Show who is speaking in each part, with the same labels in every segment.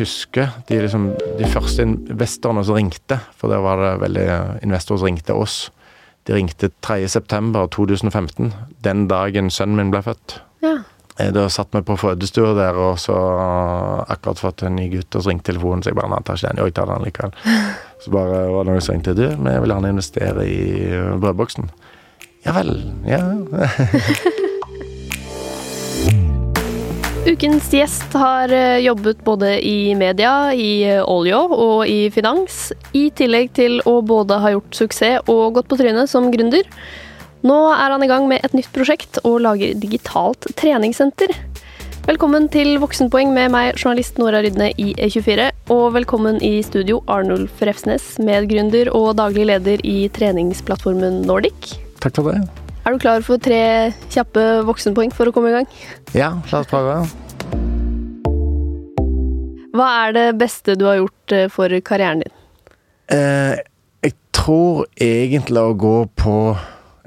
Speaker 1: husker de, liksom, de første investorene som ringte, for der var det veldig investorer som ringte oss. De ringte 3.9.2015, den dagen sønnen min ble født.
Speaker 2: Ja.
Speaker 1: Eh, Da satt vi på fødestua der, og så akkurat fått en ny gutt, og så ringte telefonen, så jeg bare tar ikke den. Jo, jeg tar den likevel. Så bare var det noen som ringte. Du, vi vil gjerne investere i eh, brødboksen. Ja vel. Ja.
Speaker 2: Ukens gjest har eh, jobbet både i media, i eh, olje og i finans, i tillegg til å både ha gjort suksess og gått på trynet som gründer. Nå er han i gang med et nytt prosjekt og lager digitalt treningssenter. Velkommen til Voksenpoeng med meg, journalist Nora Rydne i E24. Og velkommen i studio, Arnulf Refsnes, medgründer og daglig leder i treningsplattformen Nordic.
Speaker 1: Takk for det.
Speaker 2: Er du klar for tre kjappe voksenpoeng for å komme i gang?
Speaker 1: Ja, la oss prøve.
Speaker 2: Hva er det beste du har gjort eh, for karrieren din?
Speaker 1: Eh, jeg tror egentlig å gå på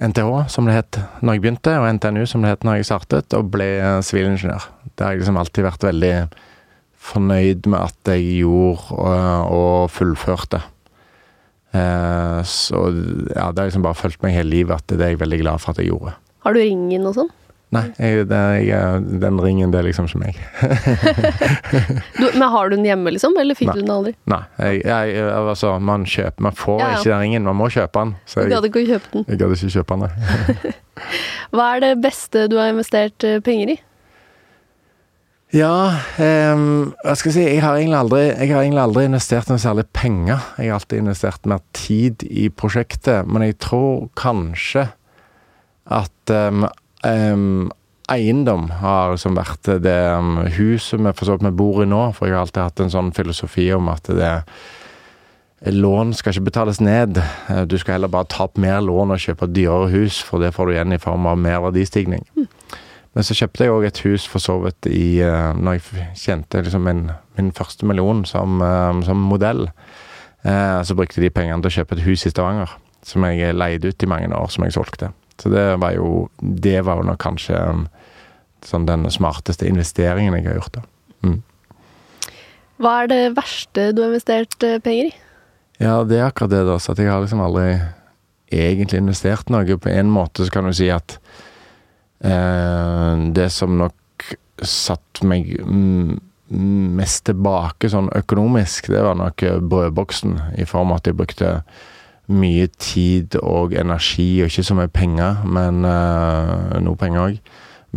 Speaker 1: NTH, som det het når jeg begynte, og NTNU, som det het når jeg startet, og ble eh, sivilingeniør. Det har jeg liksom alltid vært veldig fornøyd med at jeg gjorde og, og fullførte. Eh, så ja, det har liksom bare fulgt meg hele livet at det er jeg veldig glad for at jeg gjorde.
Speaker 2: Har du ringen og sånn?
Speaker 1: Nei, jeg, det, jeg, den ringen, det er liksom ikke meg.
Speaker 2: Du, men har du den hjemme, liksom? Eller fikk
Speaker 1: Nei.
Speaker 2: du den aldri?
Speaker 1: Nei, jeg, jeg, altså, man kjøper Man får
Speaker 2: Ja, ja.
Speaker 1: ikke den ringen, man må kjøpe den. Så
Speaker 2: Du
Speaker 1: jeg,
Speaker 2: gadd ikke å kjøpe den.
Speaker 1: jeg gadd ikke kjøpe den, nei.
Speaker 2: Hva er det beste du har investert eh, penger i?
Speaker 1: Ja, um, hva skal jeg si Jeg har aldri, jeg har egentlig aldri investert noe særlig penger. Jeg har alltid investert mer tid i prosjektet, men jeg tror kanskje at ehm, ehm, eiendom har liksom vært det um, huset vi for så vidt vi bor i nå. For jeg har alltid hatt en sånn filosofi om at det Lån skal ikke betales ned. Eh, Du skal heller bare ta opp mer lån og kjøpe dyrere hus, for det får du igjen i form av mer verdistigning. Men så kjøpte jeg òg et hus for så vidt i eh, Når jeg tjente liksom min, min første million som, som modell, eh, så brukte de pengene til å kjøpe et hus i Stavanger. Som jeg leide ut i mange år, som jeg solgte. Så det var jo Det var jo nok kanskje um, sånn den smarteste investeringen jeg har gjort. da. Mm.
Speaker 2: Hva er det verste du har investert eh, penger i?
Speaker 1: Ja, det er akkurat det, da. Så at jeg har liksom aldri egentlig investert noe. På en måte så kan du si at eh, det som nok satt meg mm, mest tilbake sånn økonomisk, det var nok brødboksen. I form av at jeg brukte mye tid og energi, og ikke så mye penger, men uh, noe penger òg.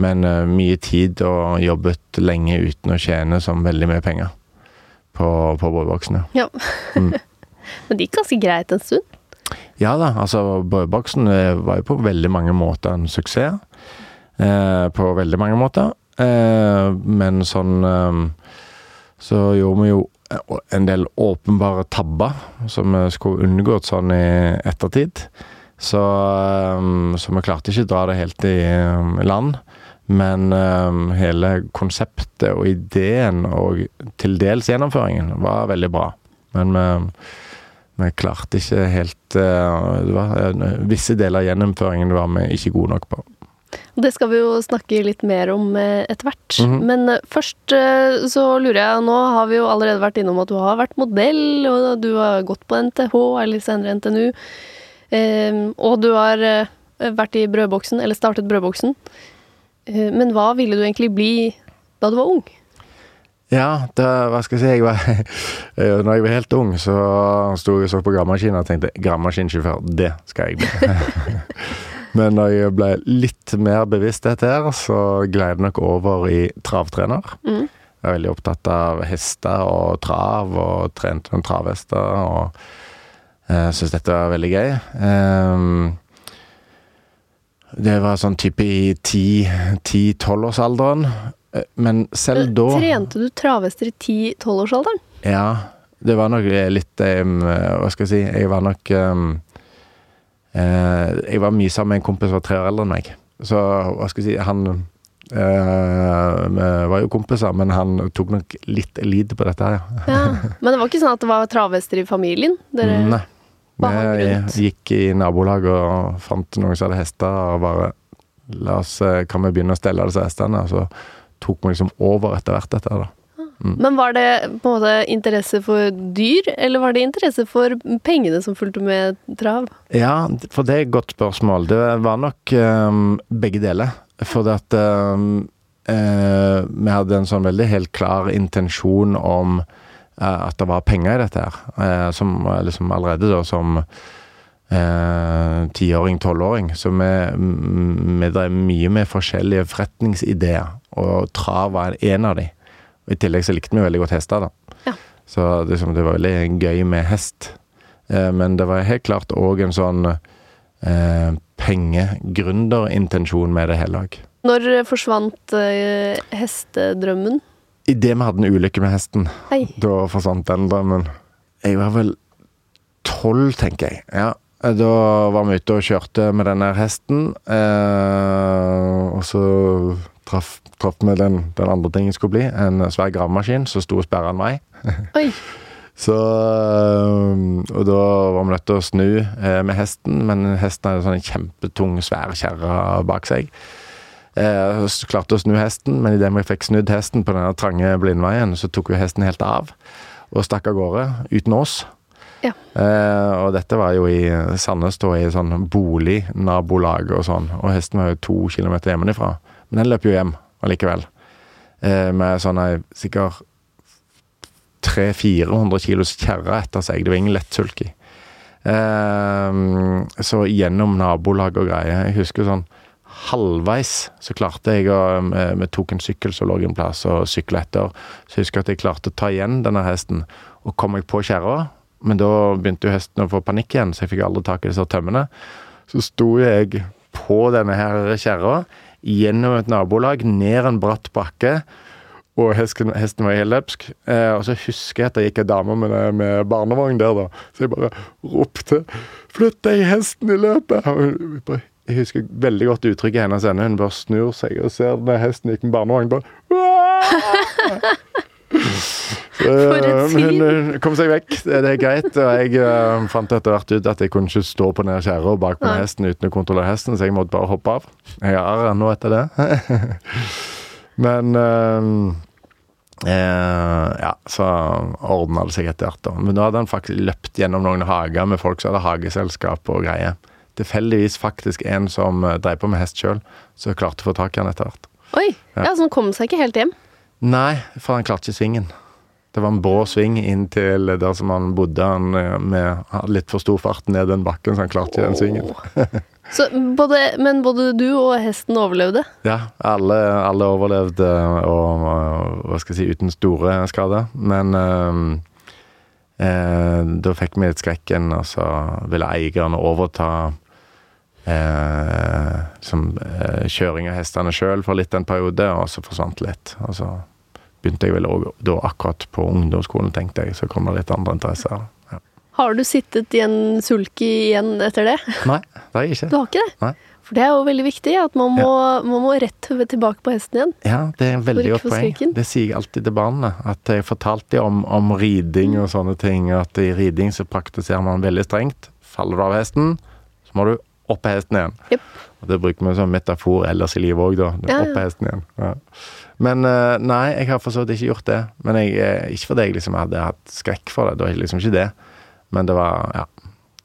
Speaker 1: Men uh, mye tid og jobbet lenge uten å tjene som veldig mye penger på, på brødboksen. ja. Mm.
Speaker 2: Men det gikk ganske greit en stund.
Speaker 1: Ja da, altså Brødboksen var jo på veldig mange måter en suksess. Eh, på veldig mange måter. Eh, men sånn eh, Så gjorde vi jo en del åpenbare tabber som vi skulle unngått sånn i ettertid. Så, eh, så vi klarte ikke å dra det helt i eh, land. Men eh, hele konseptet og ideen og til dels gjennomføringen var veldig bra. Men vi vi klarte ikke helt eh, det var, eh, Visse deler av gjennomføringen var vi ikke gode nok på.
Speaker 2: Det skal vi jo snakke litt mer om eh, etter hvert.
Speaker 1: Mhm.
Speaker 2: Men eh, først eh, så lurer jeg Nå har vi jo allerede vært innom at du har vært modell, og du har gått på NTH, eller senere NTNU. Eh, og du har vært i brødboksen, eller startet brødboksen. Men hva ville du egentlig bli da du var ung?
Speaker 1: Ja, det, hva skal jeg si jeg var, Når jeg var helt ung, så sto jeg og så på gravemaskin og tenkte gravemaskinsjåfør, det skal jeg bli. Men når jeg ble litt mer bevisst dette her, så gled jeg nok over i travtrener.
Speaker 2: Mm.
Speaker 1: Jeg er veldig opptatt av hester og trav, og trente noen travhester. Og uh, syns dette var veldig gøy. Ehm, det var sånn type i 10-12-årsalderen. Eh, Men selv da
Speaker 2: Trente du travhester i 10-12-årsalderen?
Speaker 1: Ja, det var nok litt um, Hva skal jeg si Jeg var nok um, eh, Jeg var mye sammen med en kompis som var tre år eldre enn meg. Så hva skal jeg si Han eh, var jo kompiser, men han tok nok litt lite på dette her, ja.
Speaker 2: Ja. Men det var ikke sånn at det var travhester i familien? Dere
Speaker 1: Nei. Vi gikk i nabolaget og fant noen som hadde hester, og bare La oss, eh, kan vi begynne å stelle disse hestene? Og så tok vi liksom over etter hvert, dette her, da. Mm.
Speaker 2: Men var det på en måte interesse for dyr, eller var det interesse for pengene som fulgte med trav?
Speaker 1: Ja, for det er et godt spørsmål. Det var nok um, begge deler. For det at um, uh, vi hadde en sånn veldig helt klar intensjon om uh, at det var penger i dette her. Uh, som liksom allerede da som tiåring, tolvåring. Så vi, vi drev mye med forskjellige forretningsideer, og trav var en av de. I tillegg så likte vi veldig godt hester, da.
Speaker 2: Ja.
Speaker 1: Så det, det var veldig gøy med hest. Eh, men det var helt klart òg en sånn eh, pengegründerintensjon med det hele òg.
Speaker 2: Når forsvant eh, hestedrømmen?
Speaker 1: Idet vi hadde en ulykke med hesten,
Speaker 2: Hei.
Speaker 1: da forsvant den drømmen. Jeg var vel tolv, tenker jeg. Ja. Da var vi ute og kjørte med den der hesten, eh, og så traff, traff med den, den andre tingen skulle bli, en svær gravemaskin som sto og sperra en vei.
Speaker 2: Oi.
Speaker 1: Så øh, Og da var vi nødt til å snu eh, med hesten, men hesten hadde sånn en kjempetung, svær kjerre bak seg. Eh, så klarte å snu hesten, men idet vi fikk snudd hesten på denne trange blindveien, så tok jo hesten helt av og stakk av gårde uten oss.
Speaker 2: Ja.
Speaker 1: Eh, og dette var jo i Sandnes, da, i sånn bolignabolag og sånn, og hesten var jo to kilometer hjemmefra. Men den løp jo hjem allikevel. Eh, med sånn ei sikkert 300-400 kilos kjerre etter seg. Det var ingen lettsulk i. Eh, så gjennom nabolag og greier. Jeg husker sånn halvveis så klarte jeg å eh, Vi tok en sykkel som lå en plass, og sykla etter. Så jeg husker at jeg klarte å ta igjen denne hesten. Og kom jeg på kjerra, men da begynte jo hesten å få panikk igjen, så jeg fikk aldri tak i disse tømmene. Så sto jeg på denne her kjerra, gjennom et nabolag, ned en bratt bakke. Og hesten, hesten var helt løpsk. Eh, og så husker jeg at det gikk ei dame med, med barnevogn der, da. Så jeg bare ropte 'Flytt deg, hesten i løpet!' Bare, jeg husker veldig godt uttrykket hennes ende. Hun bare snur seg og ser den hesten gikk med barnevogn. bare Eh,
Speaker 2: syn.
Speaker 1: Hun, hun kom seg vekk, det er greit. Og jeg eh, fant etter hvert ut at jeg kunne ikke stå på den kjerra bak på
Speaker 2: Nei.
Speaker 1: hesten uten å kontrollere hesten, så jeg måtte bare hoppe av. Jeg har ennå etter det. Men eh, eh, Ja, så ordna det seg etter hvert, da. Men nå hadde han faktisk løpt gjennom noen hager med folk som hadde hageselskap og greier. Tilfeldigvis faktisk en som eh, drev på med hest sjøl, så klarte å få tak i han etter hvert.
Speaker 2: Oi.
Speaker 1: Ja.
Speaker 2: Ja, Så han kom seg ikke helt hjem?
Speaker 1: Nei, for han klarte ikke svingen. Det var en brå sving inn til der som han bodde. Han eh, med litt for stor fart ned den bakken, så han klarte ikke den svingen.
Speaker 2: Så både, men både du og hesten overlevde?
Speaker 1: Ja, alle, alle overlevde og og, hva skal jeg si, uten store skader. Men øh, eh, da fikk vi litt skrekken, og så ville eierne overta eh, som, eh, kjøring av hestene sjøl for litt en periode, og så forsvant litt. Og så begynte jeg vel òg da akkurat på ungdomsskolen, tenkte jeg. Så kom det litt andre interesser. Ja.
Speaker 2: Har du sittet i en sulky igjen etter det?
Speaker 1: Nei, det har jeg ikke.
Speaker 2: Du har ikke det?
Speaker 1: Nei.
Speaker 2: For det er jo veldig viktig, at man må, man må rett tilbake på hesten igjen.
Speaker 1: Ja, det er en veldig godt poeng. Det sier jeg alltid til barna. At jeg fortalte dem om, om riding og sånne ting. At i riding så praktiserer man veldig strengt. Faller du av hesten, så må du opp på hesten igjen.
Speaker 2: Yep.
Speaker 1: Og Det bruker vi som metafor ellers i livet òg, da.
Speaker 2: Ja,
Speaker 1: Opp på
Speaker 2: ja.
Speaker 1: hesten igjen. Ja. Men eh, nei, jeg har for så vidt ikke gjort det. Men jeg, eh, Ikke fordi jeg liksom hadde hatt skrekk for det, det var liksom ikke det. Men det var ja,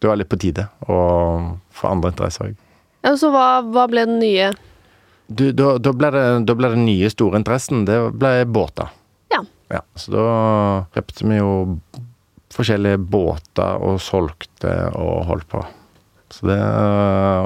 Speaker 1: det var litt på tide å få andre interesser òg.
Speaker 2: Ja, så hva, hva ble den nye?
Speaker 1: Du, da, da, ble det, da ble den nye store interessen, det ble båter.
Speaker 2: Ja.
Speaker 1: Ja, så da kjøpte vi jo forskjellige båter og solgte og holdt på. Så det,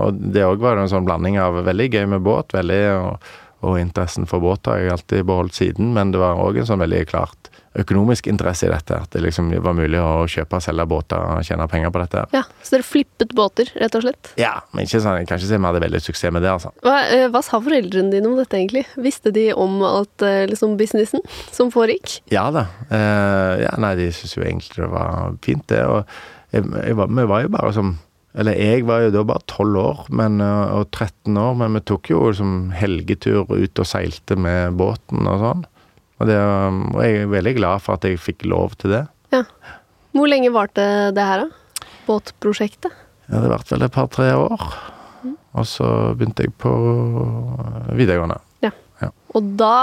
Speaker 1: og det òg var en sånn blanding av veldig gøy med båt, veldig, og, og interessen for båter har jeg alltid beholdt siden, men det var òg en sånn veldig klart økonomisk interesse i dette. At det liksom var mulig å kjøpe og selge båter og tjene penger på dette.
Speaker 2: Ja, Så dere flippet båter, rett og slett?
Speaker 1: Ja, men ikke sånn, jeg kan ikke si vi hadde veldig suksess med det, altså.
Speaker 2: Hva, eh, hva sa foreldrene dine om dette, egentlig? Visste de om alt eh, liksom businessen som foregikk?
Speaker 1: Ja da. Eh, ja, nei, de syntes jo egentlig det var fint, det. Og jeg, jeg var, vi var jo bare som Eller jeg var jo da bare 12 år men, eh, og 13 år, men vi tok jo liksom helgetur ut og seilte med båten og sånn. Og, det, og jeg er veldig glad for at jeg fikk lov til det.
Speaker 2: Ja. Hvor lenge varte det her, da? Båtprosjektet?
Speaker 1: Ja, det varte vel et par-tre år. Og så begynte jeg på videregående.
Speaker 2: Og da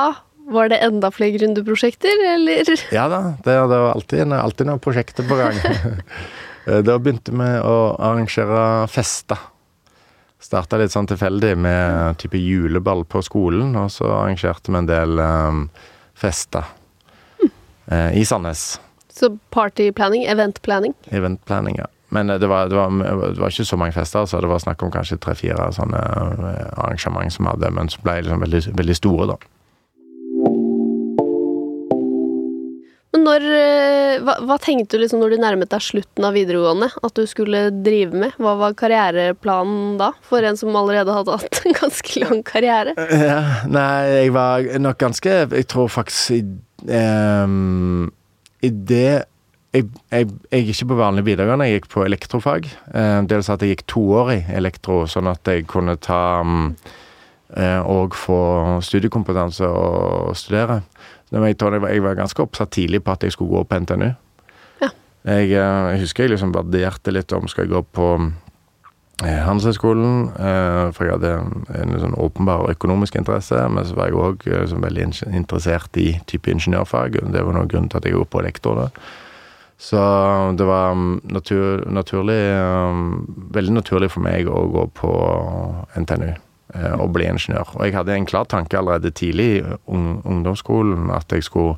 Speaker 2: Var det enda flere gründerprosjekter, eller?
Speaker 1: Ja da, det, det var alltid, alltid noen prosjekter på gang. da begynte vi å arrangere fester. Starta litt sånn tilfeldig med type juleball på skolen, og så arrangerte vi en del um, fester mm. i Sandnes.
Speaker 2: Så partyplanning, eventplanning?
Speaker 1: Eventplanning, ja. Men det var, det, var, det var, ikke så mange fester, så det var snakk om kanskje tre-fire sånne arrangement som vi hadde, men som ble liksom veldig, veldig store, da.
Speaker 2: Men når, hva, hva, tenkte du liksom når du nærmet deg slutten av videregående at du skulle drive med? Hva var karriereplanen da, for en som allerede hadde hatt en ganske lang karriere?
Speaker 1: Ja, nei, jeg var nok ganske Jeg tror faktisk i, um, i det jeg, jeg, jeg gikk ikke på vanlig videregående, jeg gikk på elektrofag. Eh, dels at jeg gikk to år i elektro, sånn at jeg kunne ta um, og få studiekompetanse og studere. Jeg, jeg, var, ganske oppsatt tidlig på at jeg skulle gå på NTNU. Ja. Jeg, eh, jeg, husker jeg liksom vurderte litt om skal jeg gå på eh, Handelshøyskolen, eh, for jeg hadde en, en sånn åpenbar økonomisk interesse. Men så var jeg òg liksom, veldig interessert i type ingeniørfag. Det var noen grunn til at jeg gikk på lektor. da. Så det var um, natur, naturlig Veldig naturlig for meg å gå på NTNU eh, og bli ingeniør. Og jeg hadde en klar tanke allerede tidlig i ungdomsskolen at jeg skulle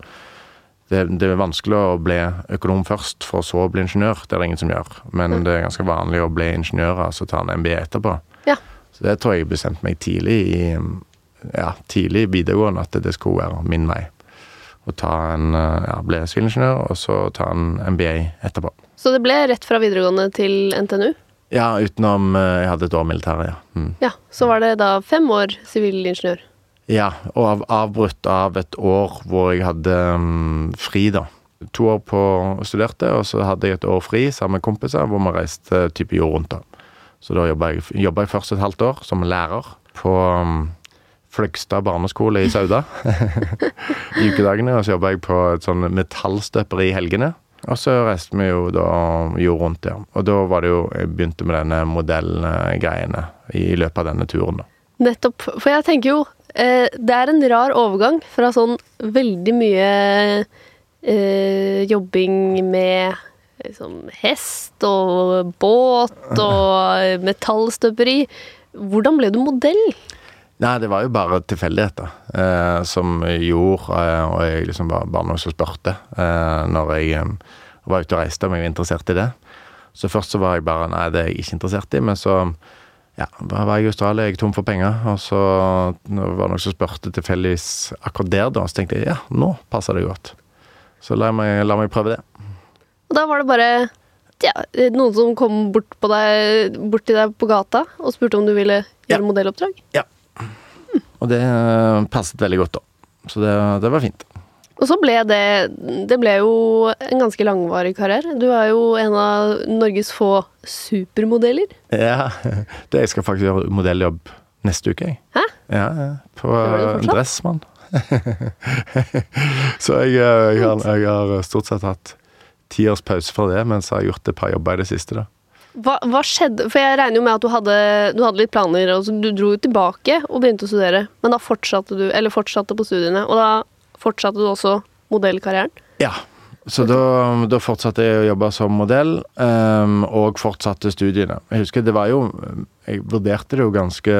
Speaker 1: det, det, er vanskelig å bli økonom først, for så å bli ingeniør. Det er det ingen som gjør. Men det er ganske vanlig å bli ingeniør, og så ta en MBA etterpå.
Speaker 2: Ja.
Speaker 1: Så det tror jeg bestemte meg tidlig i ja, tidlig videregående at det skulle være min vei Å ta en, eh, ja, bli sivilingeniør, og så ta en MBA etterpå.
Speaker 2: Så det ble rett fra videregående til NTNU?
Speaker 1: Ja, utenom eh, Jeg hadde et år militæret, ja.
Speaker 2: Mm. Ja, Så var det da fem år sivilingeniør?
Speaker 1: Ja, og av, avbrutt av et år hvor jeg hadde um, fri, da. To år på studerte, og så hadde jeg et år fri sammen med kompiser hvor vi reiste type jord rundt. da. Så da jobba jeg, jeg, først et halvt år som lærer på um, Fløgstad barneskole i Sauda i ukedagene. Og så jobba jeg på et sånn metallstøperi i helgene. Og så reiste vi jo da jord rundt, ja. Og da var det jo Jeg begynte med denne modellgreiene i løpet av denne turen, da.
Speaker 2: Nettopp. For jeg tenker jo eh, Det er en rar overgang fra sånn veldig mye eh, jobbing med liksom hest og båt og metallstøperi. Hvordan ble du modell?
Speaker 1: Nei, det var jo bare tilfeldigheter eh, som gjorde eh, Og jeg liksom var bare noen som spurte eh, når jeg eh, var ute og reiste om jeg var interessert i det. Så først så var jeg bare Nei, det er jeg ikke interessert i. Men så ja, var jeg i Australia, jeg er tom for penger. Og så var det noen som spurte tilfeldigvis akkurat der, da. Så tenkte jeg ja, nå passer det godt. Så la meg, la meg prøve det.
Speaker 2: Og da var det bare ja, noen som kom bort, deg, bort til deg på gata og spurte om du ville gjøre ja. modelloppdrag?
Speaker 1: Ja. Og det eh, passet veldig godt, da. Så det, det, var fint.
Speaker 2: Og så ble det Det ble jo en ganske langvarig karriere. Du er jo en av Norges få supermodeller.
Speaker 1: Ja. Det, jeg skal faktisk gjøre modelljobb neste uke, jeg.
Speaker 2: Hæ?
Speaker 1: Ja, På Dressmann. så jeg, eh, jeg, har, jeg, har, stort sett hatt ti års pause fra det, mens jeg har gjort et par jobber i det siste, da.
Speaker 2: Hva, hva, skjedde? For jeg regner jo med at du hadde, du hadde litt planer, og du dro jo tilbake og begynte å studere. Men da fortsatte du, eller fortsatte på studiene, og da fortsatte du også modellkarrieren?
Speaker 1: Ja. Så da, da fortsatte jeg å jobbe som modell, um, og fortsatte studiene. Jeg husker det var jo Jeg vurderte det jo ganske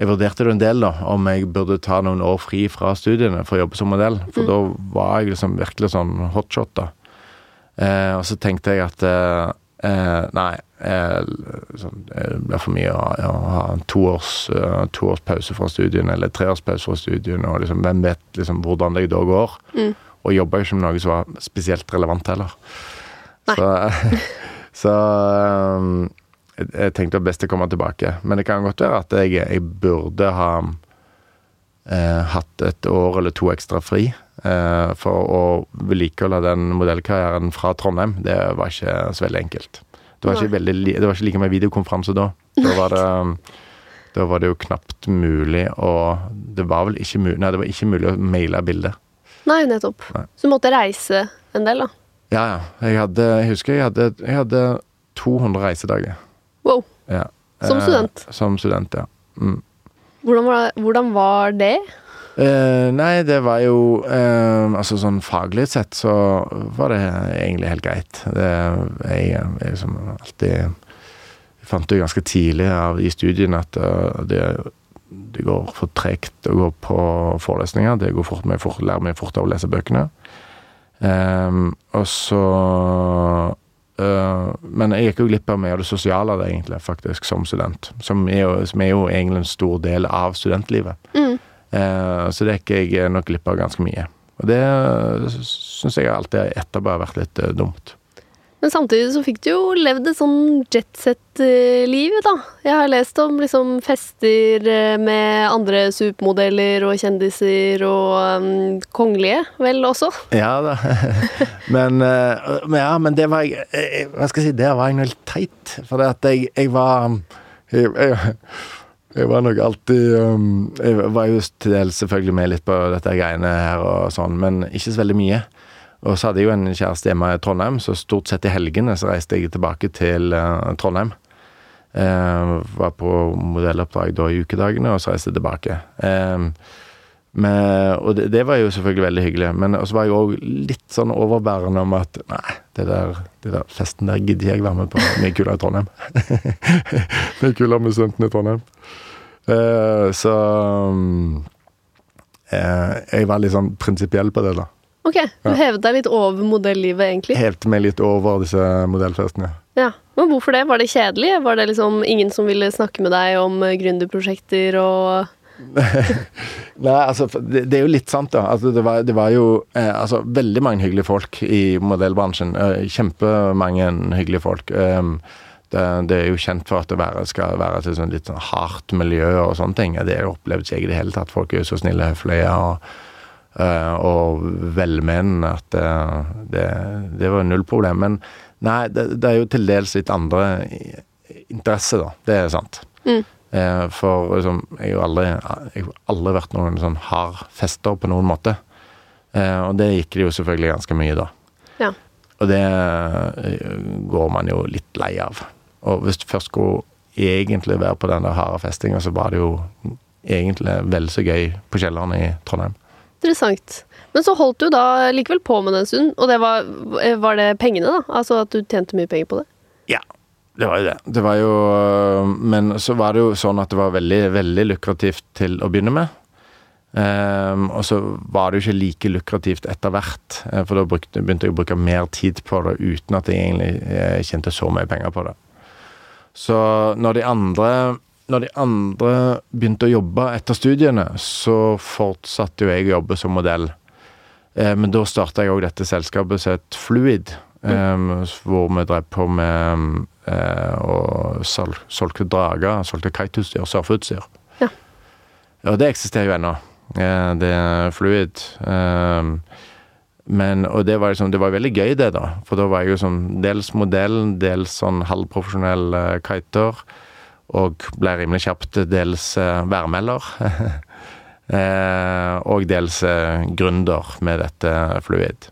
Speaker 1: jeg vurderte det en del, da, om jeg burde ta noen år fri fra studiene for å jobbe som modell. For mm. da var jeg liksom virkelig sånn hotshot, da. Eh, og så tenkte jeg at eh, Eh, nei, eh, sånn, det blir for mye å, å ha en toårs, uh, toårs pause fra studiene, eller treårs pause fra studiene, og liksom, hvem vet liksom, hvordan det da går. Mm. Og jobba ikke med noe som var spesielt relevant heller. Nei. Så, så um, jeg, jeg, tenkte det var best å komme tilbake. Men det kan godt være at jeg, jeg burde ha eh, hatt et år eller to ekstra fri. Eh, for å vedlikeholde den modellkarrieren fra Trondheim, det var ikke så veldig enkelt. Det var ikke, veldig, det var ikke like med videokonferanse da. Da var det da var det jo knapt mulig å Det var vel ikke mulig Nei, det var ikke mulig å maile bilder.
Speaker 2: Nei, nettopp. Nei. Så du måtte reise en del, da?
Speaker 1: Ja, ja. Jeg, hadde, jeg husker jeg hadde, jeg hadde 200 reisedager.
Speaker 2: Wow.
Speaker 1: Ja.
Speaker 2: Som student?
Speaker 1: Eh, som student, ja. Mm.
Speaker 2: Hvordan, var, hvordan var det?
Speaker 1: Eh, nei, det var jo uh, Altså sånn faglig sett så var det egentlig helt greit. Det, jeg, jeg liksom alltid jeg fant jo ganske tidlig av, i studiene at uh, det, det, går for tregt å gå på forelesninger. Det går fort med fort, lærer meg fort av å lese bøkene. Og så uh, Men jeg gikk jo glipp av mye av det sosiale det, egentlig, faktisk, som student. Som er jo, som er jo egentlig en stor del av studentlivet.
Speaker 2: Mm.
Speaker 1: Uh, så det gikk jeg nok glipp av ganske mye. Og det syns jeg alltid etterpå har vært litt uh, dumt.
Speaker 2: Men samtidig så fikk du jo levd et sånn jetset-liv, da. Jeg har lest om liksom fester eh, med andre supermodeller og kjendiser og um, kongelige, vel også?
Speaker 1: Ja da. men, ja, men det var jeg eh, Hva skal jeg si, der var jeg litt teit. For det at jeg, jeg var jeg, jeg, jeg var nok alltid um, Jeg var jo til dels selvfølgelig med litt på dette greiene her og sånn, men ikke så veldig mye. Og så hadde jeg jo en kjæreste hjemme i Trondheim, så stort sett i helgene så reiste jeg tilbake til uh, Trondheim. Uh, var på modelloppdrag da i ukedagene, og så reiste jeg tilbake. Uh, med, og det, det, var jo selvfølgelig veldig hyggelig, men så var jeg òg litt sånn overbærende om at nei, det der, det der festen der gidder jeg være med på. Mye kulere i Trondheim. Mye kulere med studentene i Trondheim. så um, jeg var litt sånn prinsipiell på det, da.
Speaker 2: Ok, Du hevet deg litt over modellivet, egentlig?
Speaker 1: Hevde meg litt over disse modellfestene.
Speaker 2: Ja, Men hvorfor det? Var det kjedelig? Var det liksom ingen som ville snakke med deg om eh, gründerprosjekter og
Speaker 1: Nei, altså det, det, er jo litt sant, da. Altså, det, var, det var jo eh, altså, veldig mange hyggelige folk i modellbransjen. Eh, kjempemange hyggelige folk. Um, det, det, er jo kjent for at det være, skal være et sånn litt sånn hardt miljø og sånne ting. Det opplevde jeg i det hele tatt. Folk er jo så snille høflige. og Uh, og velmenende at det, det, var null problem. Men nei, det, er jo til dels litt andre interesser, da. Det er sant. Mm. Uh, for liksom, jeg har aldri, jeg har aldri vært noen sånn hard fester på noen måte. og det gikk det jo selvfølgelig ganske mye da.
Speaker 2: Ja.
Speaker 1: Og det går man jo litt lei av. Og hvis du først skulle egentlig være på den der harde festinga, så var det jo egentlig vel så gøy på kjelleren i Trondheim.
Speaker 2: Interessant. Men så holdt du da likevel på med det en stund, og det var, var, det pengene, da? Altså at du tjente mye penger på det?
Speaker 1: Ja, det var jo det. Det var jo Men så var det jo sånn at det var veldig, veldig lukrativt til å begynne med. Um, og så var det jo ikke like lukrativt etter hvert, eh, for da brukte, begynte jeg å bruke mer tid på det uten at jeg egentlig eh, tjente så mye penger på det. Så når de andre når de andre begynte å jobbe etter studiene, så fortsatte jo jeg å jobbe som modell. Eh, men da starta jeg òg dette selskapet som het Fluid, mm. hvor vi drev på med og sol, solgte drager, solgte kiteutstyr, surfeutstyr.
Speaker 2: Ja.
Speaker 1: Og det eksisterer jo ennå. Eh, det er Fluid. Eh, men, og det var, liksom, det var veldig gøy, det, da. For da var jeg jo sånn dels modell, dels sånn halvprofesjonell eh, kiter og ble rimelig kjapt dels eh, værmelder. Eh, og dels eh, gründer med dette Fluid.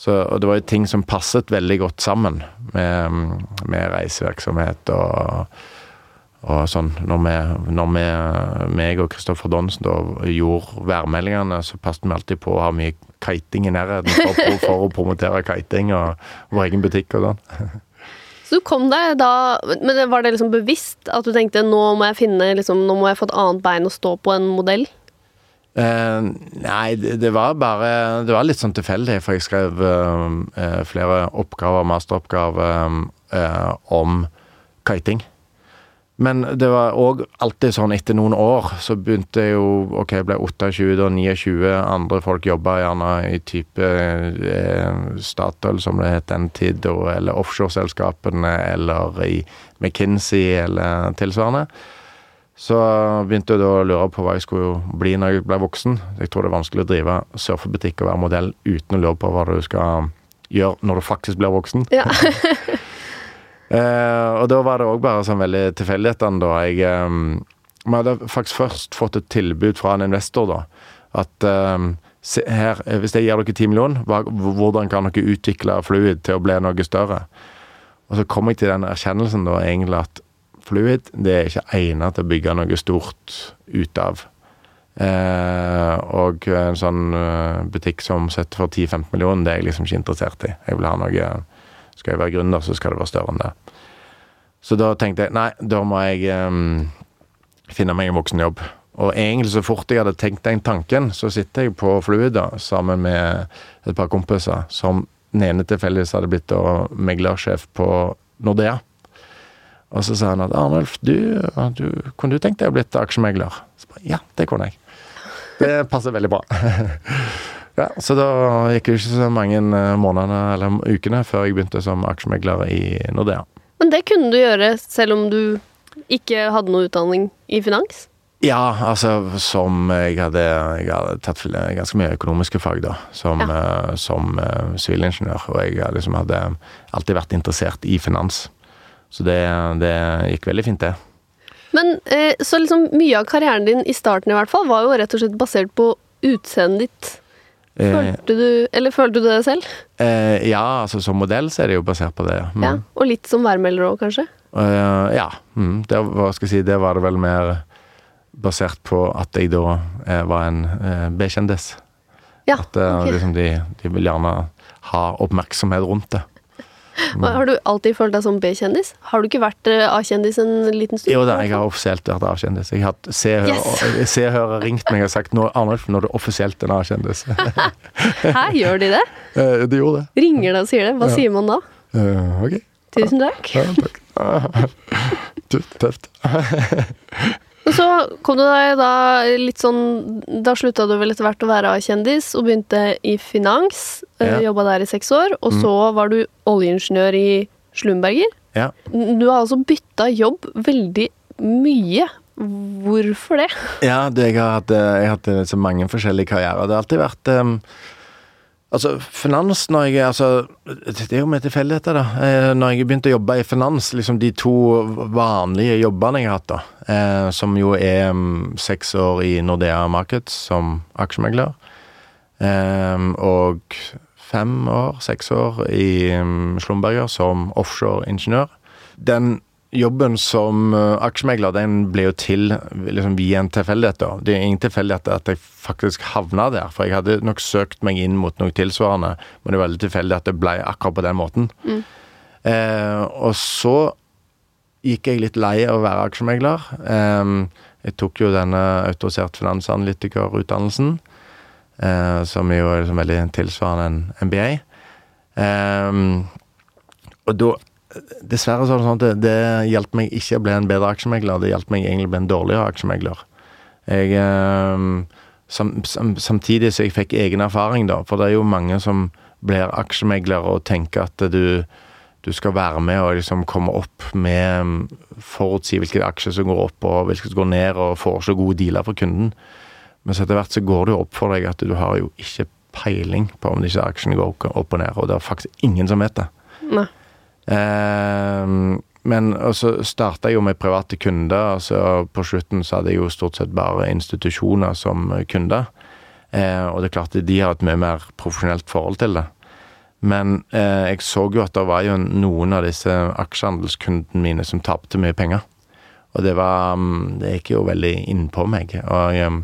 Speaker 1: Så, og det var jo ting som passet veldig godt sammen med, med reisevirksomhet og, og sånn. Når vi, når vi meg og Kristoffer Donsen da gjorde værmeldingene, så passet vi alltid på å ha mye kiting i nærheten for, for, å promotere kiting og vår egen butikk og sånn.
Speaker 2: Så du kom deg da Men var det liksom bevisst at du tenkte nå må jeg finne liksom, Nå må jeg få et annet bein å stå på en modell?
Speaker 1: Eh, nei, det, det, var bare Det var litt sånn tilfeldig, for jeg skrev uh, flere oppgaver, masteroppgaver, uh, om kiting. Men det var òg alltid sånn etter noen år, så begynte jeg jo Ok, jeg ble 28 og 29, andre folk jobba gjerne i type eh, Statoil, som det het den tid, eller offshoreselskapene, eller i McKinsey, eller tilsvarende. Så begynte jeg da å lure på hva jeg skulle bli når jeg ble voksen. Jeg tror det er vanskelig å drive surfebutikk og være modell uten å lure på hva du skal gjøre når du faktisk blir voksen.
Speaker 2: Ja.
Speaker 1: Eh, og da var det òg bare sånn veldig tilfeldighetene, da. Jeg eh, hadde faktisk først fått et tilbud fra en investor, da. At eh, her, hvis jeg gir dere ti millioner, hvordan kan dere utvikle Fluid til å bli noe større? Og så kom jeg til den erkjennelsen da egentlig at Fluid det er ikke egnet til å bygge noe stort ut av. Eh, og en sånn eh, butikk som setter for 10-15 millioner, det er jeg liksom ikke interessert i. Jeg vil ha noe Skal jeg være gründer, så skal det være større enn det. Så da tenkte jeg nei, da må jeg eh, finne meg en voksenjobb. Og egentlig så fort jeg hadde tenkt den tanken, så sitter jeg på Fluida sammen med et par kompiser som den ene tilfeldigvis hadde blitt da meglersjef på Nordea. Og så sa han at Arnulf, du, du, kunne du tenkt deg å blitt aksjemegler? Så bare, ja, det kunne jeg. Det passer veldig bra. ja, så da gikk det ikke så mange månedene eller ukene før jeg begynte som aksjemegler i Nordea.
Speaker 2: Men det kunne du gjøre selv om du ikke hadde noe utdanning i finans?
Speaker 1: Ja, altså som jeg hadde, jeg hadde tatt ganske mye økonomiske fag, da. Som, ja. uh, som uh, sivilingeniør. Og jeg liksom hadde alltid vært interessert i finans. Så det, det gikk veldig fint, det.
Speaker 2: Men uh, så liksom mye av karrieren din i starten i hvert fall var jo rett og slett basert på utseendet ditt. Følte du, eller følte du det selv?
Speaker 1: ja, altså som modell så er det jo basert på det.
Speaker 2: Mm. Ja, Og litt som værmelder òg, kanskje?
Speaker 1: ja. Mm, det, jeg si, det var det vel mer basert på at jeg da eh, var en eh, B-kjendis.
Speaker 2: Ja,
Speaker 1: at eh, okay. liksom de, de, vil gjerne ha oppmerksomhet rundt det.
Speaker 2: Mm. Har du alltid følt deg som B-kjendis? Har du ikke vært eh, A-kjendis en liten stund?
Speaker 1: Jo da, jeg har offisielt vært A-kjendis. Jeg har hatt Se og Hør ringt meg og sagt nå, Arnulf, nå er du offisielt en A-kjendis.
Speaker 2: Hæ, gjør de det?
Speaker 1: Eh, de gjorde det.
Speaker 2: Ringer deg og sier det? Hva ja. sier man da?
Speaker 1: Uh, ok.
Speaker 2: Tusen takk.
Speaker 1: Ja, takk. Tøft.
Speaker 2: Men så kom du deg da litt sånn Da slutta du vel etter hvert å være A-kjendis og begynte i finans. Eh, ja. Jobba der i seks år. Og mm. så var du oljeingeniør i Slumberger.
Speaker 1: Ja.
Speaker 2: Du har altså bytta jobb veldig mye. Hvorfor det?
Speaker 1: Ja, det, jeg har hatt, eh, jeg har hatt så mange forskjellige karrierer. Det har alltid vært um Altså, finans når jeg Altså, det er jo med tilfeldigheter, da. Eh, når jeg begynte å jobbe i finans, liksom de to vanlige jobbene jeg har hatt, da, eh, som jo er um, seks år i Nordea Markets som aksjemegler, eh, og fem år, seks år i um, Slumberger som offshoreingeniør. Den jobben som uh, aksjemegler den ble jo til liksom, via en tilfeldighet. da. Det er ingen tilfeldighet at jeg faktisk havna der. For jeg hadde nok søkt meg inn mot noe tilsvarende, men det er veldig tilfeldig at det ble akkurat på den måten. Mm. Eh, og så gikk jeg litt lei av å være aksjemegler. Eh, jeg tok jo denne autorisert finansanalytikerutdannelsen, eh, som jo er liksom veldig tilsvarende en MBA. Eh, og da Dessverre så er det sånn at det, det hjalp meg ikke å bli en bedre aksjemegler, det hjalp meg egentlig å bli en dårligere aksjemegler. Jeg, eh, sam, sam, samtidig så jeg fikk egen erfaring, da, for det er jo mange som blir aksjemeglere og tenker at du, du skal være med og liksom komme opp med forutsi hvilke aksjer som går opp og hvilke som går ned, og foreslå gode dealer for kunden. Men så etter hvert så går det jo opp for deg at du har jo ikke peiling på om disse aksjene går opp og ned, og det er faktisk ingen som vet det.
Speaker 2: Nei.
Speaker 1: Ehm, men så starta jeg jo med private kunder. altså På slutten så hadde jeg jo stort sett bare institusjoner som kunder. Eh, og det er klart at de har et mye mer profesjonelt forhold til det. Men eh, jeg så jo at det var jo noen av disse aksjehandelskundene mine som tapte mye penger. Og det var mm, Det gikk jo veldig innpå meg. Og jeg,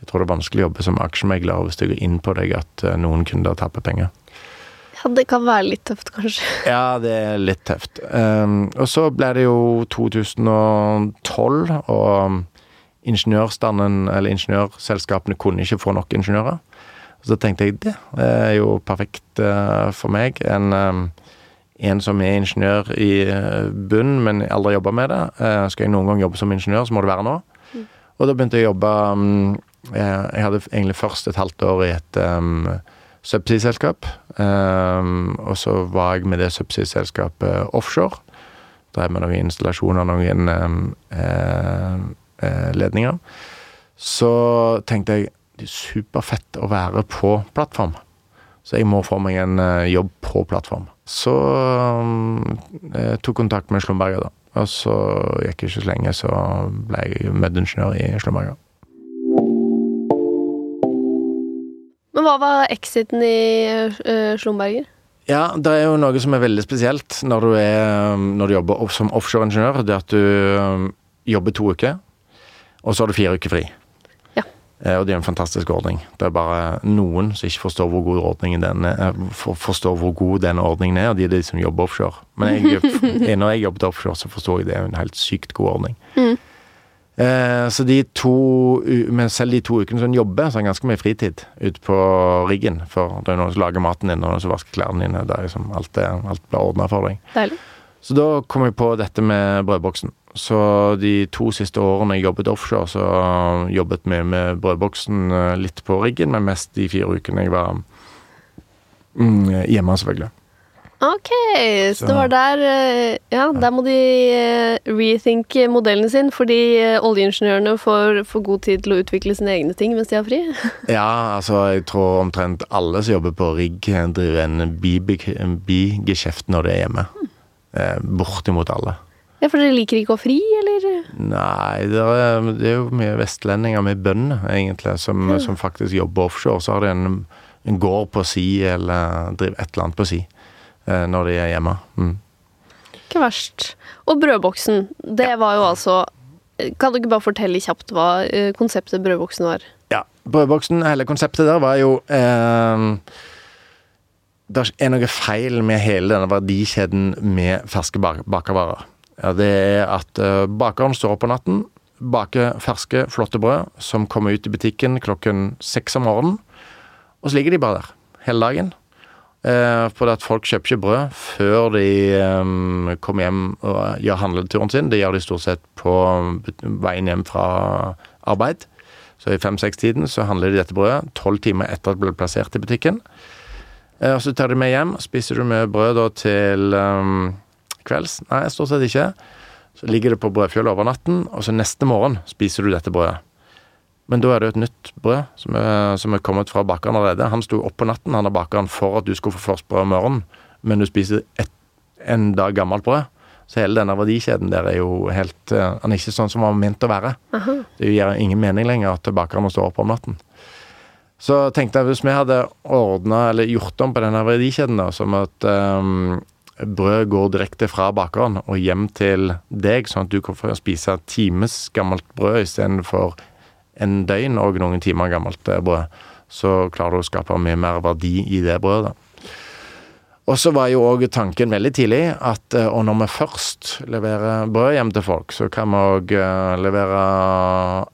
Speaker 1: jeg tror det er vanskelig å jobbe som aksjemegler hvis det går inn på deg at eh, noen kunder taper penger.
Speaker 2: Ja, det kan være litt tøft, kanskje.
Speaker 1: Ja, det er litt tøft. Um, og så ble det jo 2012, og ingeniørstanden, eller ingeniørselskapene, kunne ikke få nok ingeniører. Så tenkte jeg det er jo perfekt uh, for meg. En, um, en, som er ingeniør i uh, bunn, men aldri jobba med det. Uh, skal jeg noen gang jobbe som ingeniør, så må det være nå. Mm. Og da begynte jeg å jobbe um, Jeg hadde egentlig først et halvt år i et um, subsea-selskap. Um, og så var jeg med det subsea-selskapet offshore. Drev med noen installasjoner, noen um, uh, ledninger. Så tenkte jeg det er superfett å være på plattform. Så jeg må få meg en uh, jobb på plattform. Så jeg tok kontakt med Slumberger, da. Og så gikk det ikke så lenge, så ble jeg medingeniør i Slumberger.
Speaker 2: Men hva var exiten i uh, Slumberger?
Speaker 1: Ja, det er jo noe som er veldig spesielt når du, er, um, når du jobber som offshoreingeniør. Det at du um, jobber to uker, og så har du fire uker fri.
Speaker 2: Ja.
Speaker 1: Eh, og det er en fantastisk ordning. Det er bare noen som ikke forstår hvor god ordningen den er, for, forstår hvor god den ordningen er, og de er de som jobber offshore. Men jeg, når jeg jobbet offshore, så forstår jeg det er en helt sykt god ordning.
Speaker 2: Mm.
Speaker 1: Eh, så de to, men selv de to ukene som hun jobber, så har en ganske mye fritid ute på riggen. For det er noen som lager maten din, og noen som vasker klærne dine. Det er liksom alt, alt blir ordna for deg.
Speaker 2: Deilig.
Speaker 1: Så da kom jeg på dette med brødboksen. Så de to siste årene jeg jobbet offshore, så jobbet vi med brødboksen eh, litt på riggen, men mest de fire ukene jeg var mm, hjemme, selvfølgelig.
Speaker 2: Ok, så, det var der eh, Ja, der må de eh, rethinke modellen sin, fordi eh, oljeingeniørene får, får god tid til å utvikle sine egne ting mens de har fri.
Speaker 1: Ja, altså jeg tror omtrent alle som jobber på rigg, driver en bigeskjeft når de er hjemme. Hmm. bortimot alle.
Speaker 2: Ja, For dere liker ikke å ha fri, eller?
Speaker 1: Nei, det er, det er jo mye vestlendinger med bønder, egentlig, som, som faktisk jobber offshore. Så har de en, en gård på si, eller driver et eller annet på si, når de er hjemme. Mm.
Speaker 2: Ikke verst. Og brødboksen, det var jo altså Kan du ikke bare fortelle kjapt hva eh, konseptet brødboksen var?
Speaker 1: Ja, brødboksen, hele konseptet der var jo eh, Det er noe feil med hele denne verdikjeden med ferske bak bakervarer. Ja, det er at eh, bakeren står opp på natten, baker ferske, flotte brød som kommer ut i butikken klokken seks om morgenen, og så ligger de bare der hele dagen. Eh, for at folk kjøper ikke brød før de eh, kommer hjem og gjør handleturen sin. Det gjør de stort sett på veien hjem fra arbeid. Så i fem-seks-tiden så handler de dette brødet tolv timer etter at det ble plassert i butikken. Eh, og så tar de med hjem. Spiser du med brød da til um, kvelds? Nei, stort sett ikke. Så ligger det på brødfjøla over natten, og så neste morgen spiser du dette brødet. Men da er det jo et nytt brød som er, som er kommet fra bakeren allerede. Han sto opp på natten, han er bakeren, for at du skulle få først brød om morgenen, men du spiser et, en dag gammelt brød. Så hele denne verdikjeden der er jo helt eh, Han er ikke sånn som han var ment å være. Det gir ingen mening lenger at bakeren må stå opp om natten. Så tenkte jeg hvis vi hadde ordna eller gjort om på denne verdikjeden, da, som at um, brød går direkte fra bakeren og hjem til deg, sånn at du kan få spise times gammelt brød istedenfor en døgn og noen timer gammelt eh, brød, så klarer du å skape mye mer verdi i det brødet. Og så var jo òg tanken veldig tidlig at eh, og når vi først leverer brød hjem til folk, så kan vi òg levere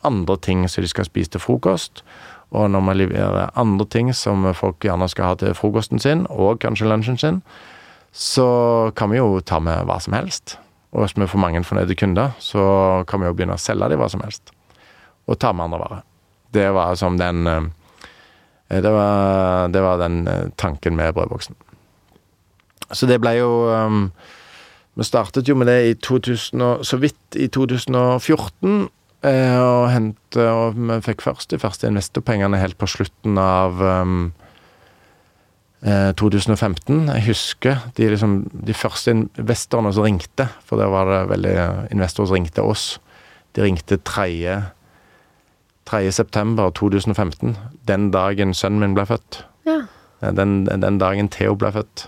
Speaker 1: andre ting som de skal spise til frokost. Og når vi leverer andre ting som folk gjerne skal ha til frokosten sin, og kanskje lunsjen sin, så kan vi jo ta med hva som helst. Og hvis vi får mange fornøyde kunder, så kan vi jo begynne å selge dem hva som helst. Og ta med andre varer. Det var som den eh, Det var, det var den eh, tanken med brødboksen. Så det ble jo um, Vi startet jo med det i 2000 og, så vidt i 2014. Eh, og, hente, og vi fikk først de første investorpengene helt på slutten av um, eh, 2015. Jeg husker de, liksom, de første investorene som ringte, for der var det veldig investorer som ringte oss. De ringte 3. 3. september 2015, den dagen sønnen min ble født.
Speaker 2: Ja.
Speaker 1: Eh, Den, den dagen Theo ble født.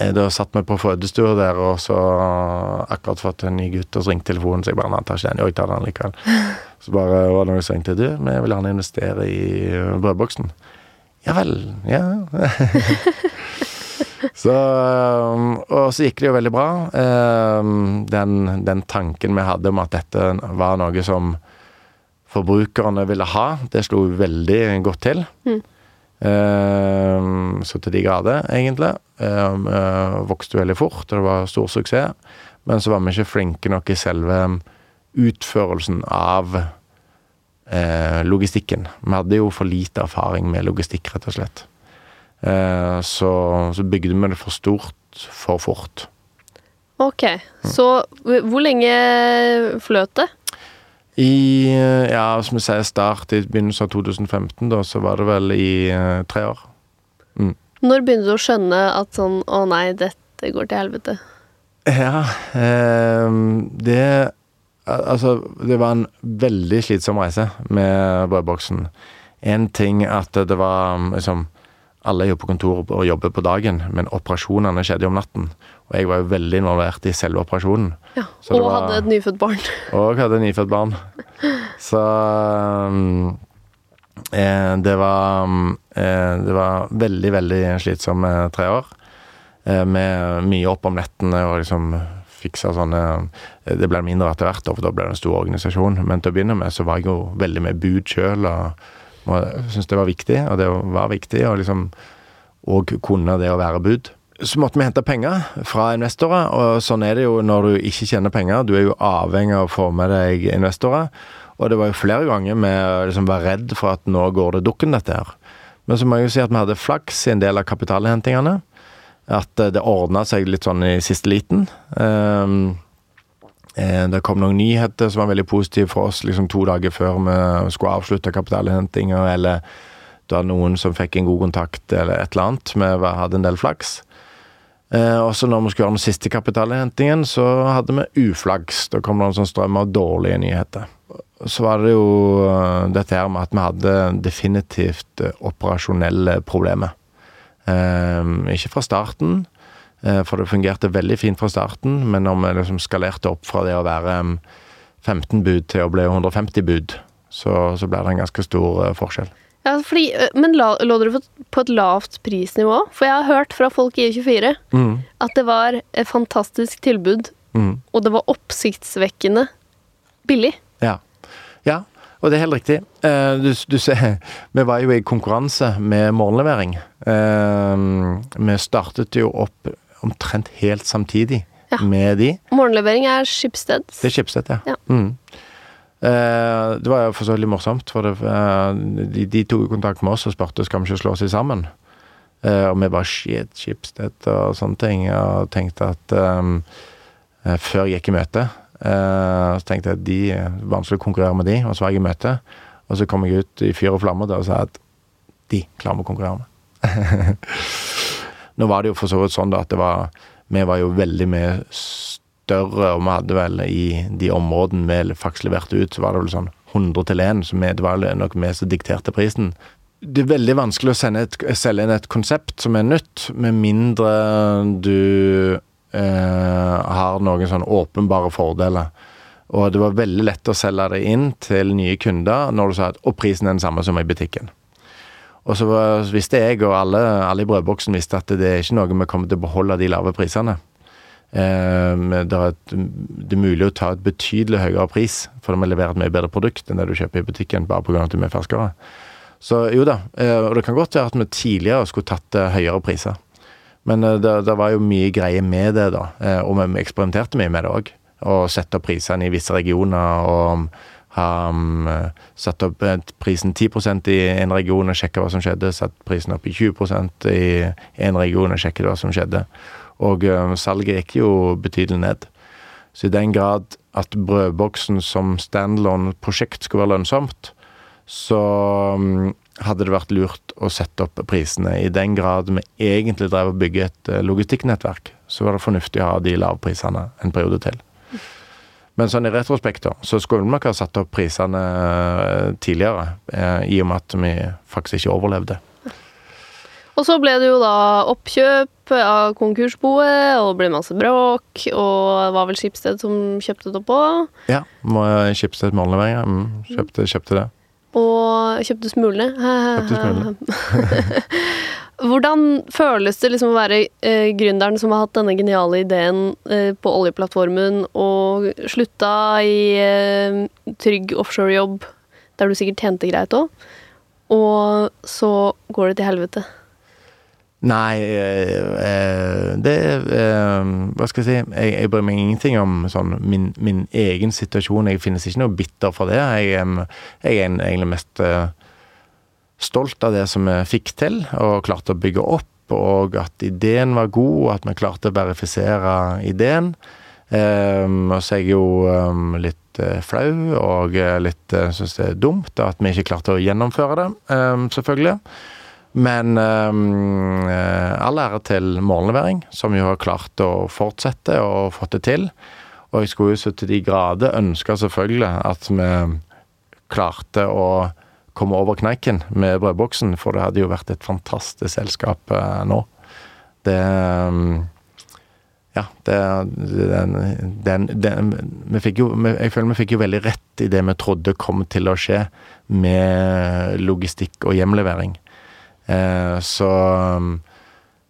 Speaker 1: Eh, Da satt vi på fødestua der, og så akkurat fått en ny gutt, og så ringte telefonen, så jeg bare nei, tar ikke den. Jo, jeg tar den likevel. Så bare var det noen som ringte. Du, vi vil gjerne investere i eh, brødboksen. Ja vel. Ja. så um, Og så gikk det jo veldig bra. Den, den tanken vi hadde om at dette var noe som forbrukerne ville ha, det slo veldig godt til.
Speaker 2: Mm.
Speaker 1: Uh, så til de grader, egentlig. Uh, vokste veldig fort, og det var stor suksess. Men så var vi ikke flinke nok i selve utførelsen av uh, logistikken. Vi hadde jo for lite erfaring med logistikk, rett og slett. Eh, så, så bygde vi det for stort for fort.
Speaker 2: Ok, så hvor lenge fløt det?
Speaker 1: I eh, ja, som vi sier, start i begynnelsen av 2015, da, så var det vel i uh, tre år.
Speaker 2: Når begynte du å skjønne at sånn Å nei, dette går til helvete.
Speaker 1: Ja, eh, det Altså, det var en veldig slitsom reise med brødboksen. En ting at det var liksom Alle er jo på kontor og jobber på dagen, men operasjonene skjedde jo om natten. Og jeg var jo veldig involvert i selve operasjonen.
Speaker 2: Ja. Og
Speaker 1: var-
Speaker 2: hadde et nyfødt barn.
Speaker 1: Og hadde et nyfødt barn. Så um, Eh, det var eh, Det var veldig, veldig slitsomme tre år. Eh, med mye opp om nettene og liksom fiksa sånne Det ble mindre etter hvert, for da ble det en stor organisasjon. Men til å begynne med så var jeg jo veldig med bud sjøl, og, og syntes det var viktig. Og det var viktig å liksom Og kunne det å være bud. Så måtte vi hente penger fra investorer, og sånn er det jo når du ikke tjener penger. Du er jo avhengig av å få med deg investorer. Og det var jo flere ganger vi liksom var redd for at nå går det dukken, dette her. Men så må jeg jo si at vi hadde flaks i en del av kapitalhentingene. At eh, det ordna seg litt sånn i siste liten. Um, det kom noen nyheter som var veldig positive for oss liksom to dager før vi skulle avslutte kapitalhentinga, eller det var noen som fikk en god kontakt, eller et eller annet. Vi hadde en del flaks. Eh, og så når vi skulle gjøre den siste kapitalhentingen, så hadde vi uflaks. Da kom det en sånn strøm av dårlige nyheter så var det jo eh, dette her med at vi hadde definitivt eh, operasjonelle problemer. Eh, ikke fra starten, eh, for det fungerte veldig fint fra starten, men når vi liksom skalerte opp fra det å være 15 bud til å bli 150 bud, så, så ble det en ganske stor forskjell.
Speaker 2: Ja, fordi, eh, Men la, lå dere på et lavt prisnivå? For jeg har hørt fra folk i E24 mm. at det var et fantastisk tilbud, mm. og det var oppsiktsvekkende billig.
Speaker 1: Ja. Ja, og det er helt riktig. Uh, du, du, ser, vi var jo i konkurranse med morgenlevering. Uh, vi startet jo opp omtrent helt samtidig ja. med de.
Speaker 2: Morgenlevering er Schibsted?
Speaker 1: Det er Schibsted, ja. ja. Mm. Uh, det var jo for så vidt morsomt, for det, de, de, tok kontakt med oss og spurte skal vi ikke slå oss sammen. og vi bare shit, Schibsted og sånne ting, og tenkte at um, før jeg gikk i møte Uh, så tenkte jeg at de vanskelig å konkurrere med de, og så var jeg i møte. Og så kom jeg ut i fyr og flamme og sa at de klarer vi å konkurrere med. Nå var det jo for så vidt sånn da at det var Vi var jo veldig mye større, og vi hadde vel i de områdene vi faktisk leverte ut, så var det vel sånn 100 til 1, så det var nok vi som dikterte prisen. Det er veldig vanskelig å et, selge inn et konsept som er nytt, med mindre du eh, har noen sånn åpenbare fordeler. Og det var veldig lett å selge det inn til nye kunder når du sa at og prisen er den samme som i butikken. Og så visste jeg, og alle, alle, i brødboksen visste at det er ikke noe vi kommer til å beholde de lave prisene. Eh, det, er et, det, er mulig å ta et betydelig høyere pris, for vi leverer et mye bedre produkt enn det du kjøper i butikken, bare pga. at du er ferskere. Så jo da, eh, og det kan godt være at vi tidligere skulle tatt eh, høyere priser. Men det, det, var jo mye greier med det, da. Og vi eksperimenterte mye med det òg. Og sette opp prisene i visse regioner. og ha um, satt opp prisen 10% i en region og sjekka hva som skjedde. Satt prisen opp i 20% i en region og sjekket hva som skjedde. Og um, salget gikk jo betydelig ned. Så i den grad at brødboksen som standalone prosjekt skulle være lønnsomt, så um, hadde det vært lurt å sette opp prisene. I den grad vi egentlig drev og bygge et eh, logistikknettverk, så var det fornuftig å ha de lavprisene en periode til. Men sånn i retrospekt da, så skulle vi nok ha satt opp prisene eh, tidligere, eh, i og med at vi faktisk ikke overlevde.
Speaker 2: Og så ble det jo da oppkjøp av konkursboet, og det ble masse bråk, og det var vel Skipsted som kjøpte det opp òg?
Speaker 1: Ja, Skipsted mållevering, ja. Mm, kjøpte, kjøpte det.
Speaker 2: Og kjøpte smulene. Kjøpte smulene. Hvordan føles det liksom å være eh, gründeren som har hatt denne geniale ideen eh, på oljeplattformen, og slutta i eh, trygg offshorejobb, der du sikkert tjente greit òg, og så går det til helvete?
Speaker 1: Nei, eh, eh, det eh, Hva skal jeg si? Jeg, jeg bryr meg ingenting om sånn min, min, egen situasjon. Jeg finnes ikke noe bitter for det. Jeg, jeg er egentlig mest stolt av det som vi fikk til og klarte å bygge opp, og at ideen var god, og at vi klarte å verifisere ideen. Og så er jeg jo litt flau og litt syns det er dumt at vi ikke klarte å gjennomføre det, selvfølgelig. Men um, all ære til morgenlevering, som jo har klart å fortsette og fått det til. Og jeg skulle jo så til de grader ønske selvfølgelig at vi klarte å komme over kneiken med brødboksen, for det hadde jo vært et fantastisk selskap uh, nå. Det um, ja, det, den, den, den, vi fikk jo, Jeg føler vi fikk jo veldig rett i det vi trodde kom til å skje med logistikk og hjemlevering. Eh, så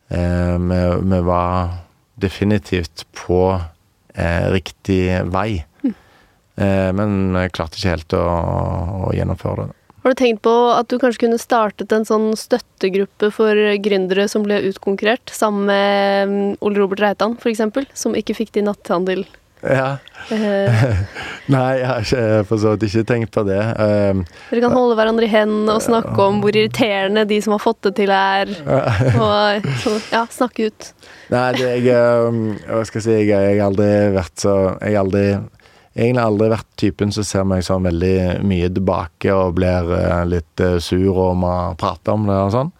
Speaker 1: eh, vi, vi, var definitivt på eh, riktig vei. Mm. men jeg klarte ikke helt å, å gjennomføre det.
Speaker 2: Har du tenkt på at du kanskje kunne startet en sånn støttegruppe for gründere som ble utkonkurrert, sammen med mm, Ole Robert Reitan f.eks., som ikke fikk til natthandel?
Speaker 1: Ja. Eh. Nei, jeg har for så vidt ikke tenkt på det. Um,
Speaker 2: Dere kan holde hverandre i hendene og snakke om hvor irriterende de som har fått det til, er. Og ja, snakke ut.
Speaker 1: Nei, det, jeg um, Hva skal jeg si, jeg har aldri vært så Jeg har aldri egentlig aldri vært typen som ser meg sånn veldig mye tilbake og blir uh, litt uh, sur og må prate om det og sånn.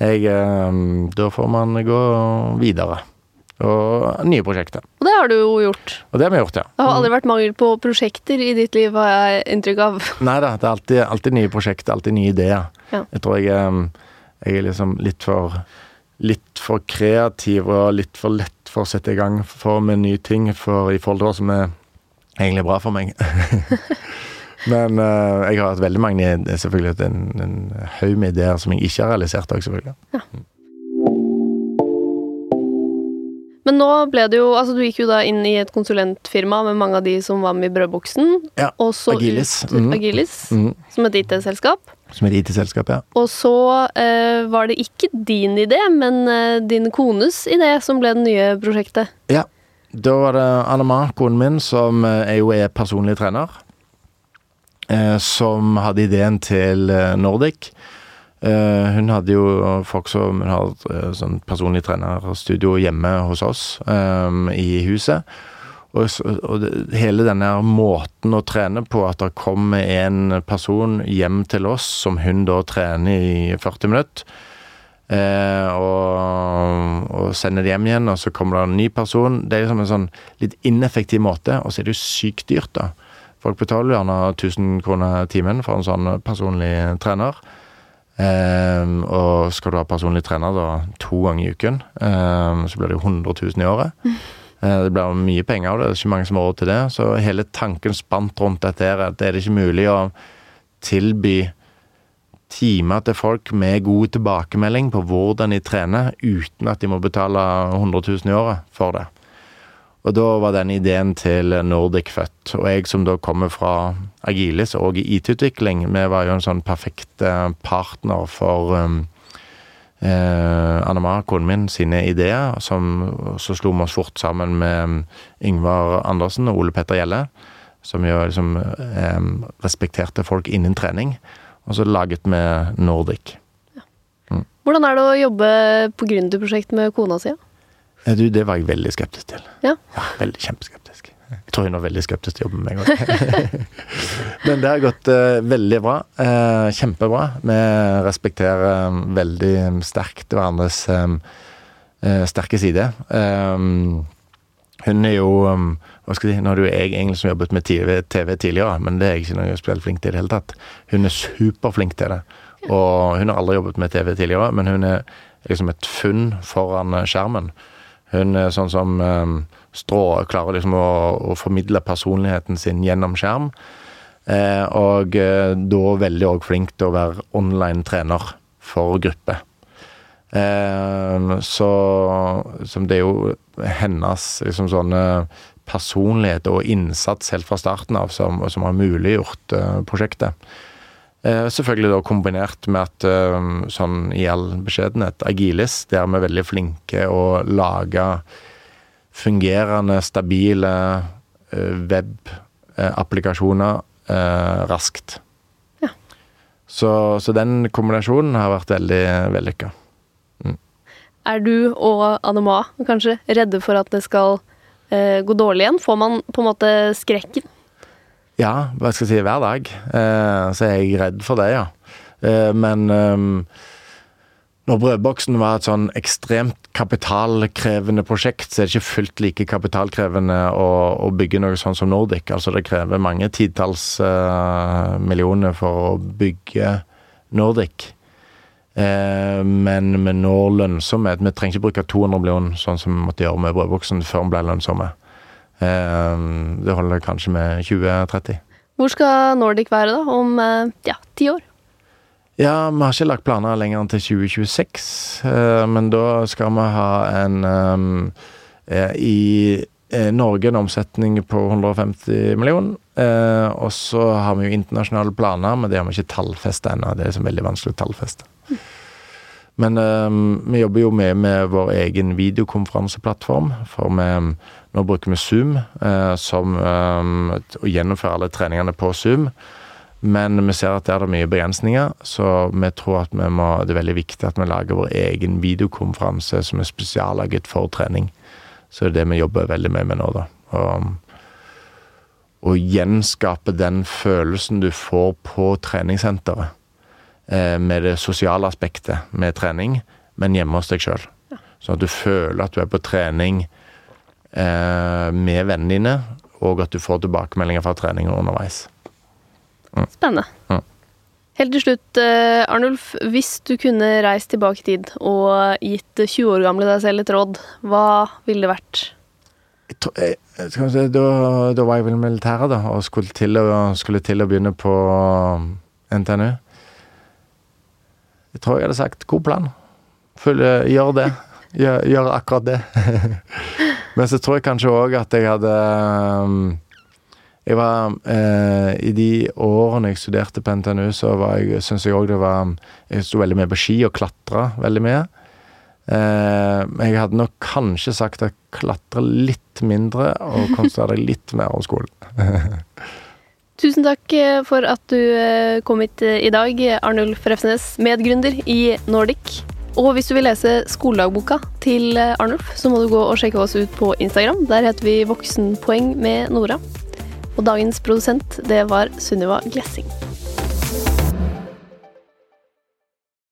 Speaker 1: Jeg, uh, da får man gå videre. Og nye prosjekter.
Speaker 2: Og det har du jo gjort.
Speaker 1: Og det har vi gjort, ja.
Speaker 2: Det har aldri vært mangel på prosjekter i ditt liv, har jeg inntrykk av.
Speaker 1: Nei da, det er alltid, alltid, nye prosjekter, alltid nye ideer. Ja. Jeg tror jeg, jeg, er liksom litt for litt for kreativ og litt for lett for å sette i gang for med nye ting for i forhold til hva som er egentlig bra for meg. Men uh, jeg har hatt veldig mange selvfølgelig en, en haug med ideer som jeg ikke har realisert òg, selvfølgelig. Ja.
Speaker 2: Men nå ble det jo Altså, du gikk jo da inn i et konsulentfirma med mange av de som var med i Brødboksen.
Speaker 1: Ja, Agilis.
Speaker 2: Ut, mm. Agilis mm. Som et IT-selskap.
Speaker 1: Som et IT-selskap, ja.
Speaker 2: Og så eh, var det ikke din idé, men eh, din kones idé som ble det nye prosjektet.
Speaker 1: Ja. Da var det Anna-Ma, konen min, som er eh, jo er personlig trener, eh, som hadde ideen til eh, Nordic. Hun hadde jo folk som har sånn personlig trenerstudio hjemme hos oss i huset. Og, og hele denne måten å trene på, at det kommer en person hjem til oss som hun da trener i 40 minutter Eh, og, og sender det hjem igjen, og så kommer det en ny person. Det er liksom en sånn litt ineffektiv måte, og så er det jo sykt dyrt, da. Folk betaler gjerne 1000 kroner timen for en sånn personlig trener. Eh, og skal du ha personlig trener da to ganger i uken, um, så blir det jo 100 000 i året. Eh, det blir mye penger av det, det er ikke mange som har råd til det. Så hele tanken spant rundt dette her, at det er ikke mulig å tilby timer til folk med god tilbakemelding på hvordan de trener, uten at de må betale 100 000 i året for det. Og da var den ideen til Nordic født. Og jeg som da kommer fra Agilis og IT-utvikling, vi var jo en sånn perfekt eh, partner for um, eh, Anna-Mara, konen min, sine ideer. Som, så slo vi oss fort sammen med um, Yngvar Andersen og Ole Petter Gjelle, som jo liksom eh, respekterte folk innen trening og så laget med Nordic.
Speaker 2: Mm. Hvordan er det å jobbe på gründerprosjekt med kona si?
Speaker 1: Ja, du, det var jeg veldig skeptisk til.
Speaker 2: Ja.
Speaker 1: ja veldig kjempeskeptisk. Jeg tror hun var veldig skeptisk til jobben med en gang. Men det har gått uh, veldig bra. Uh, kjempebra. Vi respekterer um, veldig sterkt hverandres um, uh, sterke side. Um, hun er jo hva skal jeg si, Nå er det jo jeg egentlig som jobbet med TV, TV tidligere, men det er jeg ikke noe spesielt flink til i det hele tatt. Hun er superflink til det. Og hun har aldri jobbet med TV tidligere, men hun er liksom et funn foran skjermen. Hun er sånn som um, strå, klarer liksom å, å, formidle personligheten sin gjennom skjerm. Eh, og eh, da veldig òg flink til å være online trener for gruppe. Eh, så det er jo hennes liksom sånne personlighet og innsats helt fra starten av som, som har muliggjort uh, prosjektet. Uh, selvfølgelig da kombinert med at, uh, sånn i all beskjedenhet, Agilis, der vi er veldig flinke å lage fungerende, stabile webapplikasjoner raskt. Ja. Så, så, den kombinasjonen har vært veldig vellykka.
Speaker 2: Mm. Er du og Anema kanskje redde for at det skal gå dårlig igjen? Får man på en måte skrekken?
Speaker 1: Ja, hva skal jeg si, hver dag uh, så er jeg redd for det, ja. Uh, men um, når Brødboksen var et sånn ekstremt kapitalkrevende prosjekt, så er det ikke fullt like kapitalkrevende å, å bygge noe sånn som Nordic. Altså det krever mange titalls uh, millioner for å bygge Nordic. Eh, men vi når lønnsomhet. Vi trenger ikke bruke 200 millioner, sånn som vi måtte gjøre med brødboksen, før vi ble lønnsomme. Eh, det holder kanskje med 2030.
Speaker 2: Hvor skal Nordic være da, om eh, ja, ti år?
Speaker 1: Ja, vi har ikke lagt planer lenger enn til 2026, eh, men da skal vi ha en I Norge en omsetning på 150 millioner. og så har vi jo internasjonale planer, men det har vi ikke tallfesta ennå. Det er liksom veldig vanskelig å tallfeste. Men vi jobber jo med, med vår egen videokonferanseplattform. For vi, nå bruker vi Zoom som å gjennomføre alle treningene på Zoom. Men vi ser at der er det mye begrensninger, så vi tror at vi må, det er veldig viktig at vi lager vår egen videokonferanse som er spesiallaget for trening. Så det er det vi jobber veldig mye med nå, da. Å gjenskape den følelsen du får på treningssenteret. Eh, med det sosiale aspektet med trening, men hjemme hos deg sjøl. Sånn at du føler at du er på trening eh, med vennene dine, og at du får tilbakemeldinger fra treninger underveis.
Speaker 2: Spennende. Mm. Helt til slutt, eh, Arnulf. Hvis du kunne reist tilbake i tid og gitt 20 år gamle deg selv et råd, hva ville det vært?
Speaker 1: Jeg, jeg, si, da, da, var jeg vel militæret, da, og skulle til, å, skulle til å begynne på NTNU. Jeg tror jeg hadde sagt 'god plan'. Følge, gjør det. Gjør, gjør akkurat det. Men så tror jeg kanskje òg at jeg hadde um, jeg var eh, I de årene jeg studerte på NTNU, så var jeg, syns jeg òg det var Jeg sto veldig mye på ski og klatra veldig mye. Eh, jeg hadde nok kanskje sagt at klatre litt mindre og konsentrere litt mer om skolen.
Speaker 2: Tusen takk eh, for at du eh, kom hit eh, i dag, Arnulf Refsnes, medgründer i Nordic. Og hvis du vil lese skoledagboka til Arnulf, så må du gå og sjekke oss ut på Instagram. Der heter vi Voksenpoeng med Nora. Og dagens produsent, det var Sunniva Glessing.